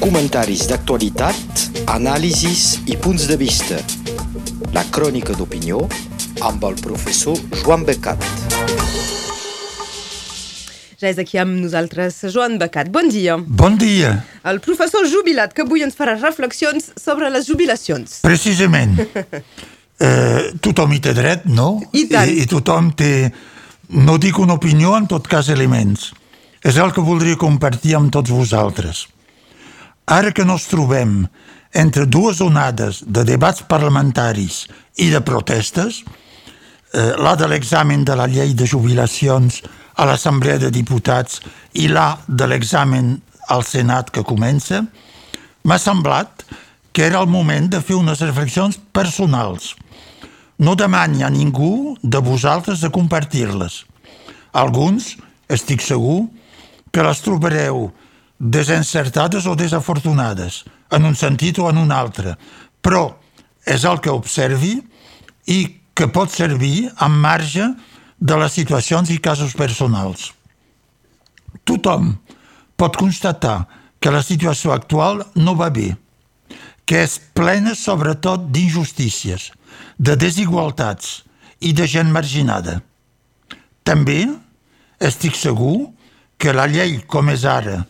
Comentaris d'actualitat, anàlisis i punts de vista. La crònica d'opinió amb el professor Joan Becat. Ja és aquí amb nosaltres Joan Becat. Bon dia. Bon dia. El professor jubilat que avui ens farà reflexions sobre les jubilacions. Precisament. eh, tothom hi té dret, no? I tant. I, I tothom té, no dic una opinió, en tot cas elements. És el que voldria compartir amb tots vosaltres. Ara que nos trobem entre dues onades de debats parlamentaris i de protestes, eh, la de l'examen de la llei de jubilacions a l'Assemblea de Diputats i la de l'examen al Senat que comença, m'ha semblat que era el moment de fer unes reflexions personals. No demani a ningú de vosaltres de compartir-les. Alguns, estic segur, que les trobareu desencertades o desafortunades, en un sentit o en un altre, però és el que observi i que pot servir en marge de les situacions i casos personals. Tothom pot constatar que la situació actual no va bé, que és plena sobretot d'injustícies, de desigualtats i de gent marginada. També estic segur que la llei com és ara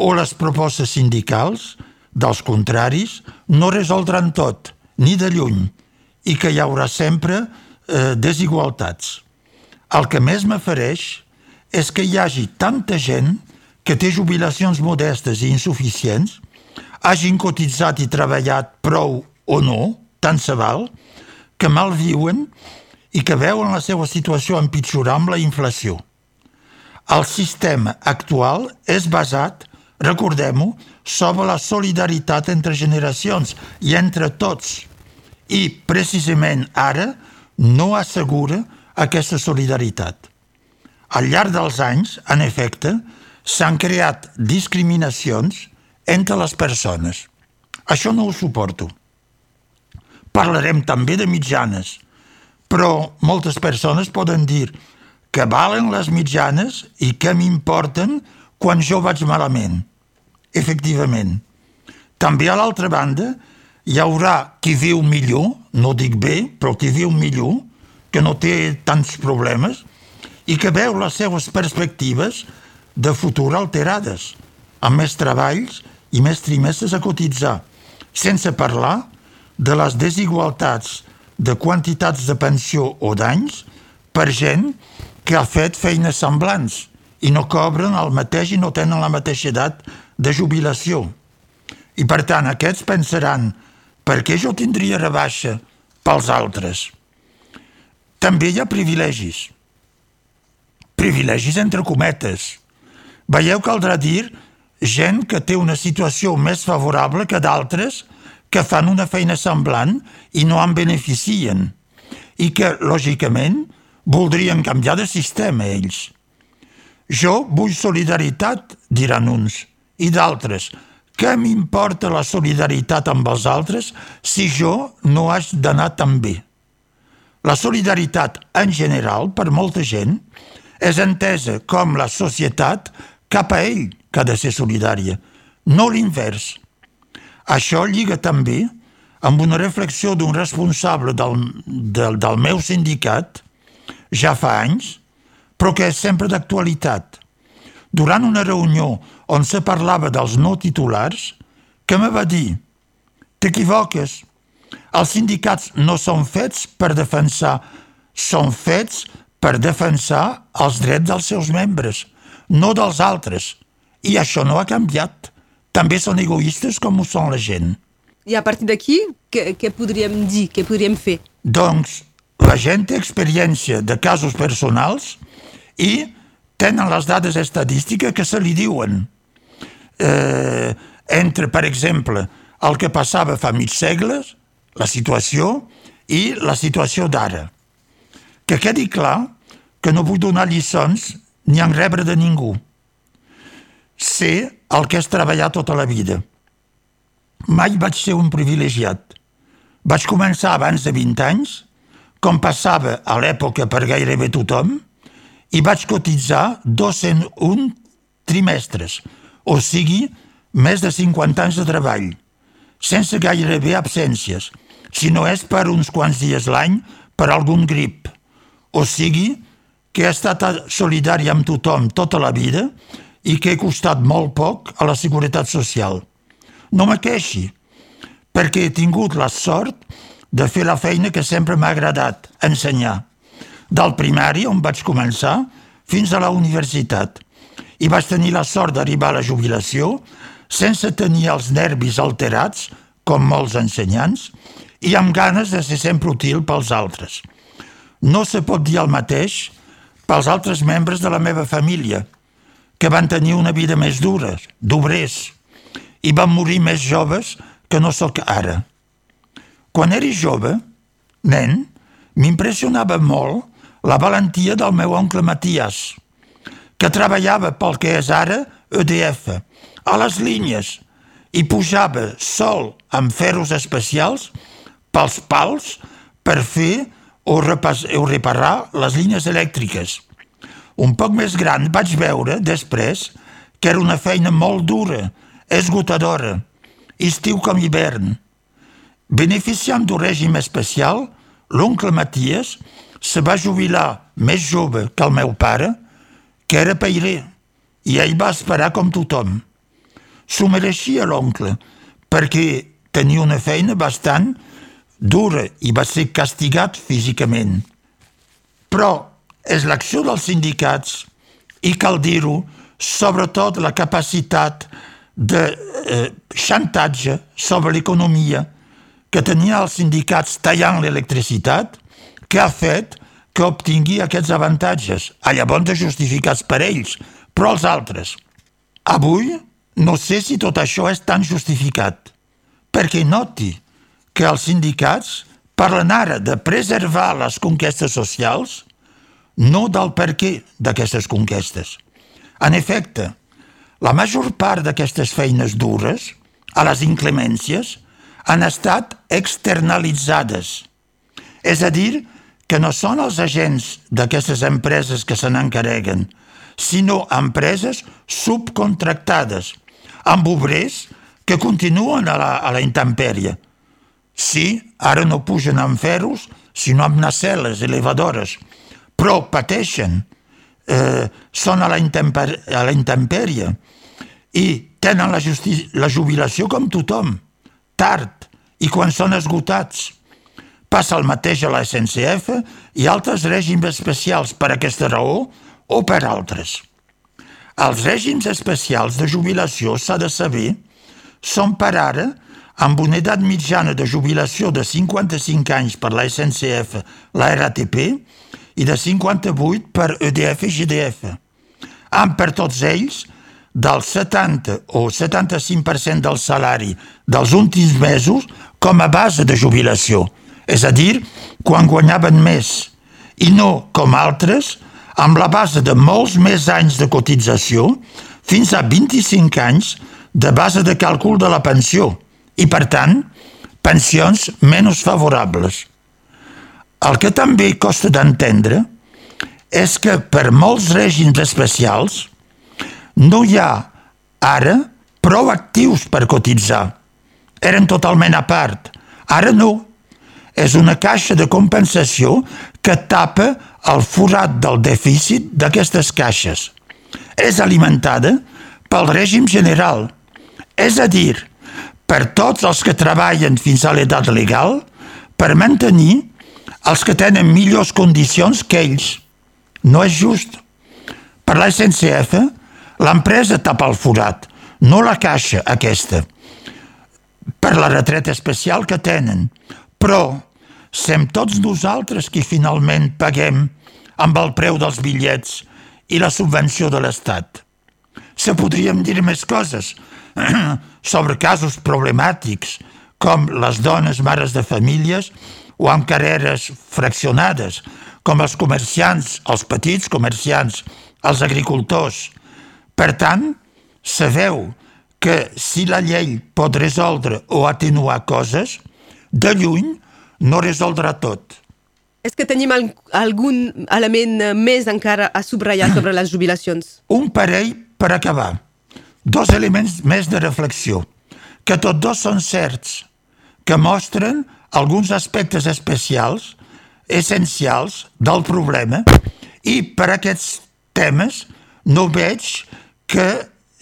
o les propostes sindicals, dels contraris, no resoldran tot, ni de lluny, i que hi haurà sempre eh, desigualtats. El que més m'afereix és que hi hagi tanta gent que té jubilacions modestes i insuficients, hagin cotitzat i treballat prou o no, tant se val, que mal viuen i que veuen la seva situació empitjorar amb la inflació. El sistema actual és basat, recordem-ho, sobre la solidaritat entre generacions i entre tots. I, precisament ara, no assegura aquesta solidaritat. Al llarg dels anys, en efecte, s'han creat discriminacions entre les persones. Això no ho suporto. Parlarem també de mitjanes, però moltes persones poden dir que valen les mitjanes i que m'importen quan jo vaig malament. Efectivament. També a l'altra banda hi haurà qui viu millor, no dic bé, però qui viu millor, que no té tants problemes i que veu les seues perspectives de futur alterades, amb més treballs i més trimestres a cotitzar, sense parlar de les desigualtats de quantitats de pensió o danys per gent que ha fet feines semblants i no cobren el mateix i no tenen la mateixa edat de jubilació. I per tant, aquests pensaran per què jo tindria rebaixa pels altres? També hi ha privilegis. Privilegis entre cometes. Veieu, caldrà dir gent que té una situació més favorable que d'altres que fan una feina semblant i no en beneficien i que, lògicament, voldrien canviar de sistema ells. Jo vull solidaritat, diran uns, i d'altres. Què m'importa la solidaritat amb els altres si jo no haig d'anar tan bé? La solidaritat en general, per molta gent, és entesa com la societat cap a ell que ha de ser solidària, no l'invers. Això lliga també amb una reflexió d'un responsable del, del, del meu sindicat, ja fa anys, però que és sempre d'actualitat. Durant una reunió on se parlava dels no titulars, que me va dir «T'equivoques, els sindicats no són fets per defensar, són fets per defensar els drets dels seus membres, no dels altres. I això no ha canviat. També són egoistes com ho són la gent. I a partir d'aquí, què, què podríem dir, què podríem fer? Doncs la gent té experiència de casos personals i tenen les dades estadístiques que se li diuen. Eh, entre, per exemple, el que passava fa mig segles, la situació, i la situació d'ara. Que quedi clar que no vull donar lliçons ni en rebre de ningú. Sé el que és treballar tota la vida. Mai vaig ser un privilegiat. Vaig començar abans de 20 anys, com passava a l'època per gairebé tothom, i vaig cotitzar 201 trimestres, o sigui, més de 50 anys de treball, sense gairebé absències, si no és per uns quants dies l'any per algun grip. O sigui, que ha estat solidari amb tothom tota la vida i que he costat molt poc a la Seguretat Social. No me queixi, perquè he tingut la sort de fer la feina que sempre m'ha agradat, ensenyar. Del primari, on vaig començar, fins a la universitat. I vaig tenir la sort d'arribar a la jubilació sense tenir els nervis alterats, com molts ensenyants, i amb ganes de ser sempre útil pels altres. No se pot dir el mateix pels altres membres de la meva família, que van tenir una vida més dura, d'obrers, i van morir més joves que no sóc ara. Quan era jove, nen, m'impressionava molt la valentia del meu oncle Matías, que treballava pel que és ara EDF, a les línies, i pujava sol amb ferros especials pels pals per fer o, repas, o reparar les línies elèctriques. Un poc més gran vaig veure, després, que era una feina molt dura, esgotadora, estiu com hivern. Beneficiant d'un règim especial, l'oncle Maties se va jubilar més jove que el meu pare, que era peirer, i ell va esperar com tothom. S'ho mereixia l'oncle, perquè tenia una feina bastant dura i va ser castigat físicament. Però és l'acció dels sindicats, i cal dir-ho, sobretot la capacitat de eh, xantatge sobre l'economia que tenia els sindicats tallant l'electricitat, que ha fet que obtingui aquests avantatges, a llavors justificats per ells, però els altres. Avui no sé si tot això és tan justificat, perquè noti que els sindicats parlen ara de preservar les conquestes socials, no del per què d'aquestes conquestes. En efecte, la major part d'aquestes feines dures, a les inclemències, han estat externalitzades. És a dir, que no són els agents d'aquestes empreses que se n'encarreguen, sinó empreses subcontractades, amb obrers que continuen a la, a la intempèrie, Sí, ara no pugen amb ferros, sinó amb nacelles elevadores, però pateixen, eh, són a la, a la intempèrie i tenen la, la jubilació com tothom, tard i quan són esgotats. Passa el mateix a la SNCF i altres règims especials per aquesta raó o per altres. Els règims especials de jubilació, s'ha de saber, són per ara amb una edat mitjana de jubilació de 55 anys per la SNCF, la RATP, i de 58 per EDF i GDF, amb per tots ells del 70 o 75% del salari dels últims mesos com a base de jubilació, és a dir, quan guanyaven més, i no, com altres, amb la base de molts més anys de cotització, fins a 25 anys de base de càlcul de la pensió, i, per tant, pensions menys favorables. El que també costa d'entendre és que per molts règims especials no hi ha ara prou actius per cotitzar. Eren totalment a part. Ara no. És una caixa de compensació que tapa el forat del dèficit d'aquestes caixes. És alimentada pel règim general. És a dir, per tots els que treballen fins a l'edat legal per mantenir els que tenen millors condicions que ells. No és just. Per la SNCF, l'empresa tapa el forat, no la caixa aquesta, per la retreta especial que tenen. Però sem tots nosaltres qui finalment paguem amb el preu dels bitllets i la subvenció de l'Estat. Se podríem dir més coses, sobre casos problemàtics com les dones mares de famílies o amb carreres fraccionades, com els comerciants, els petits comerciants, els agricultors. Per tant, sabeu que si la llei pot resoldre o atenuar coses, de lluny no resoldrà tot. És que tenim algun element més encara a subratllar sobre les jubilacions? Un parell per acabar. dos elements més de reflexió, que tots dos són certs, que mostren alguns aspectes especials, essencials del problema, i per aquests temes no veig que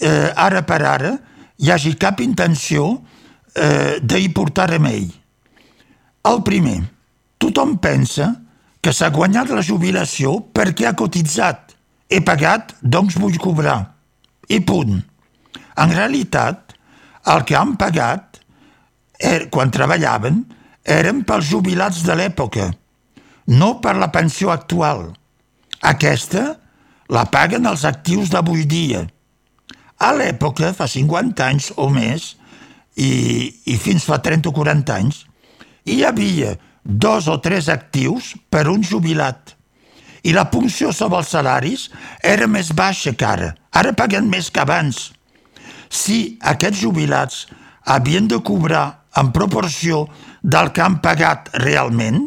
eh, ara per ara hi hagi cap intenció eh, d'hi portar remei. El primer, tothom pensa que s'ha guanyat la jubilació perquè ha cotitzat. He pagat, doncs vull cobrar. I punt. En realitat, el que han pagat er, quan treballaven eren pels jubilats de l'època, no per la pensió actual. Aquesta la paguen els actius d'avui dia. A l'època, fa 50 anys o més, i, i fins fa 30 o 40 anys, hi havia dos o tres actius per un jubilat. I la punció sobre els salaris era més baixa que ara. Ara paguen més que abans. Si aquests jubilats havien de cobrar en proporció del que han pagat realment,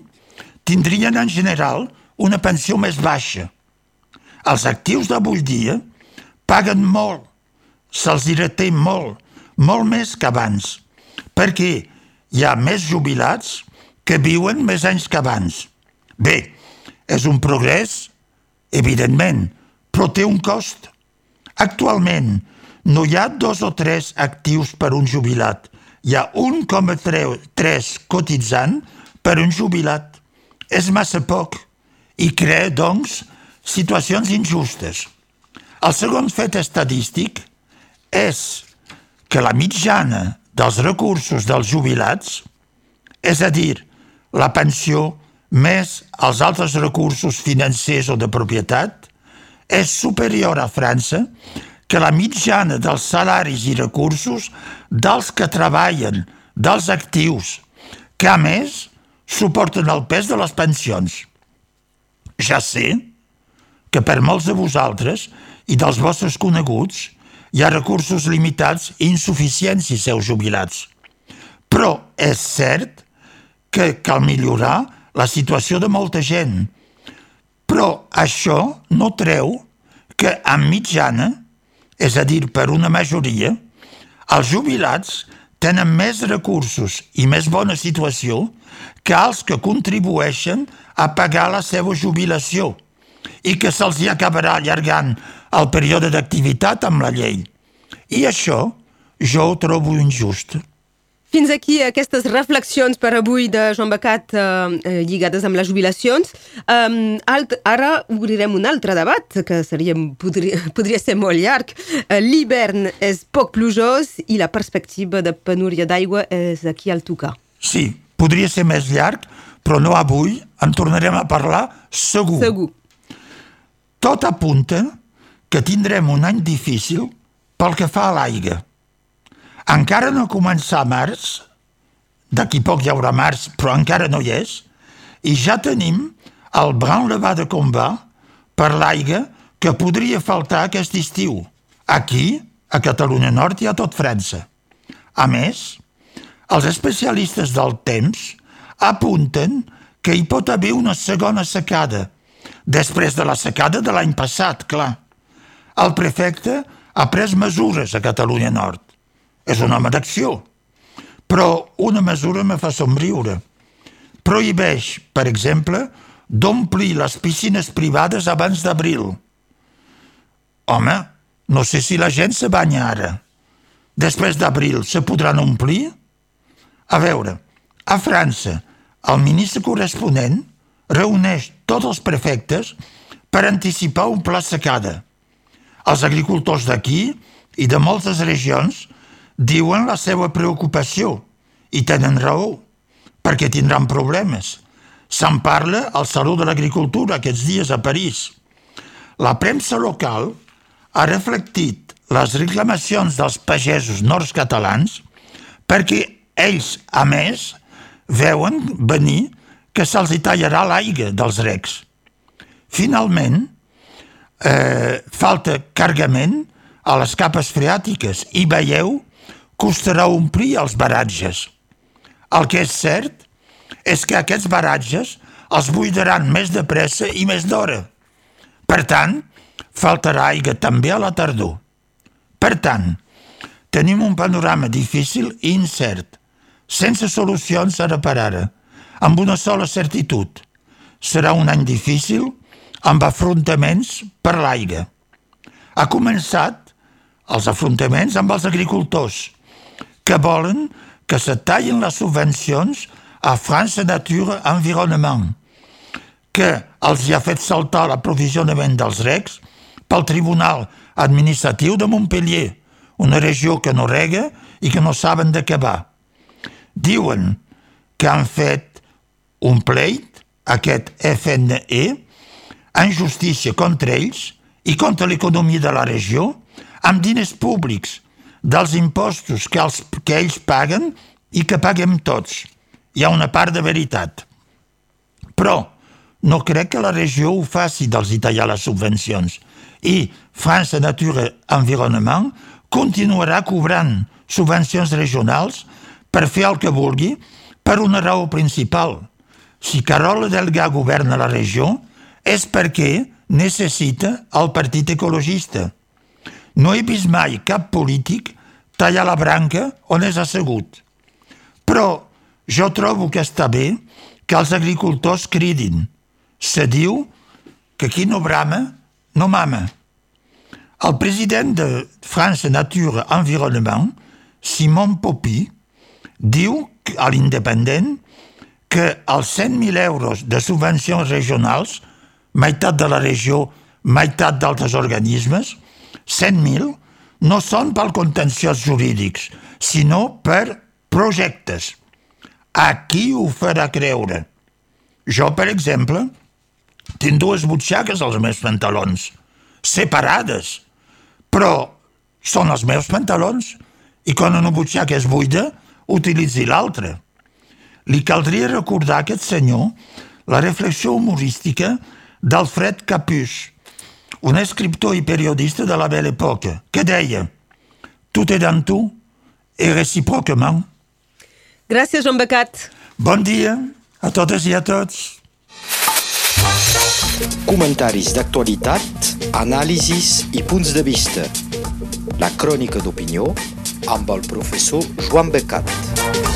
tindrien en general una pensió més baixa. Els actius d'avui dia paguen molt, se'ls reté molt, molt més que abans, perquè hi ha més jubilats que viuen més anys que abans. Bé, és un progrés, evidentment, però té un cost. Actualment, no hi ha dos o tres actius per un jubilat. Hi ha 1,3 cotitzant per un jubilat. És massa poc i crea, doncs, situacions injustes. El segon fet estadístic és que la mitjana dels recursos dels jubilats, és a dir, la pensió més els altres recursos financers o de propietat, és superior a França que la mitjana dels salaris i recursos dels que treballen, dels actius, que a més suporten el pes de les pensions. Ja sé que per molts de vosaltres i dels vostres coneguts hi ha recursos limitats i insuficients i seus jubilats. Però és cert que cal millorar la situació de molta gent. Però això no treu que en mitjana, és a dir, per una majoria, els jubilats tenen més recursos i més bona situació que els que contribueixen a pagar la seva jubilació i que se'ls hi acabarà allargant el període d'activitat amb la llei. I això jo ho trobo injust. Fins aquí aquestes reflexions per avui de Joan Becat eh, eh, lligades amb les jubilacions. Um, alt, ara obrirem un altre debat que seria, podria, podria ser molt llarg. Uh, L'hivern és poc plujós i la perspectiva de penúria d'aigua és aquí al tocar. Sí, podria ser més llarg, però no avui. En tornarem a parlar segur. Segur. Tot apunta que tindrem un any difícil pel que fa a l'aigua encara no començar març, d'aquí poc hi haurà març, però encara no hi és, i ja tenim el branle-bas de combat per l'aigua que podria faltar aquest estiu. Aquí, a Catalunya Nord i a tot França. A més, els especialistes del temps apunten que hi pot haver una segona secada, després de la secada de l'any passat, clar. El prefecte ha pres mesures a Catalunya Nord és un home d'acció. Però una mesura me fa somriure. Prohibeix, per exemple, d'omplir les piscines privades abans d'abril. Home, no sé si la gent se banya ara. Després d'abril se podran omplir? A veure, a França, el ministre corresponent reuneix tots els prefectes per anticipar un pla secada. Els agricultors d'aquí i de moltes regions diuen la seva preocupació i tenen raó, perquè tindran problemes. Se'n parla al Saló de l'Agricultura aquests dies a París. La premsa local ha reflectit les reclamacions dels pagesos nord catalans perquè ells, a més, veuen venir que se'ls tallarà l'aigua dels recs. Finalment, eh, falta cargament a les capes freàtiques i veieu costarà omplir els baratges. El que és cert és que aquests baratges els buidaran més de pressa i més d'hora. Per tant, faltarà aigua també a la tardor. Per tant, tenim un panorama difícil i incert, sense solucions ara per ara, amb una sola certitud. Serà un any difícil, amb afrontaments per l'aire. Ha començat els afrontaments amb els agricultors, que volen que se tallin les subvencions a France Nature Environnement, que els hi ha fet saltar l'aprovisionament dels recs pel Tribunal Administratiu de Montpellier, una regió que no rega i que no saben de què va. Diuen que han fet un pleit, aquest FNE, en justícia contra ells i contra l'economia de la regió, amb diners públics, dels impostos que, els, que ells paguen i que paguem tots. Hi ha una part de veritat. Però no crec que la regió ho faci dels i tallar les subvencions. I France Nature Environnement continuarà cobrant subvencions regionals per fer el que vulgui per una raó principal. Si Carola Delgà governa la regió és perquè necessita el Partit Ecologista. No he vist mai cap polític tallar la branca on és assegut. Però jo trobo que està bé que els agricultors cridin. Se diu que qui no brama, no mama. El president de France Nature Environnement, Simon Popy, diu a l'Independent que els 100.000 euros de subvencions regionals, meitat de la regió, meitat d'altres organismes, 100.000, no són pel contenciós jurídics, sinó per projectes. A qui ho farà creure? Jo, per exemple, tinc dues butxaques als meus pantalons, separades, però són els meus pantalons i quan una butxaca és buida, utilitzi l'altra. Li caldria recordar a aquest senyor la reflexió humorística d'Alfred Capuche, un escriptor i periodista de la Belle Époque, que deia «Tout est dans tout et réciproquement». Gràcies, Joan Becat. Bon dia a totes i a tots. Comentaris d'actualitat, anàlisis i punts de vista. La crònica d'opinió amb el professor Joan Becat.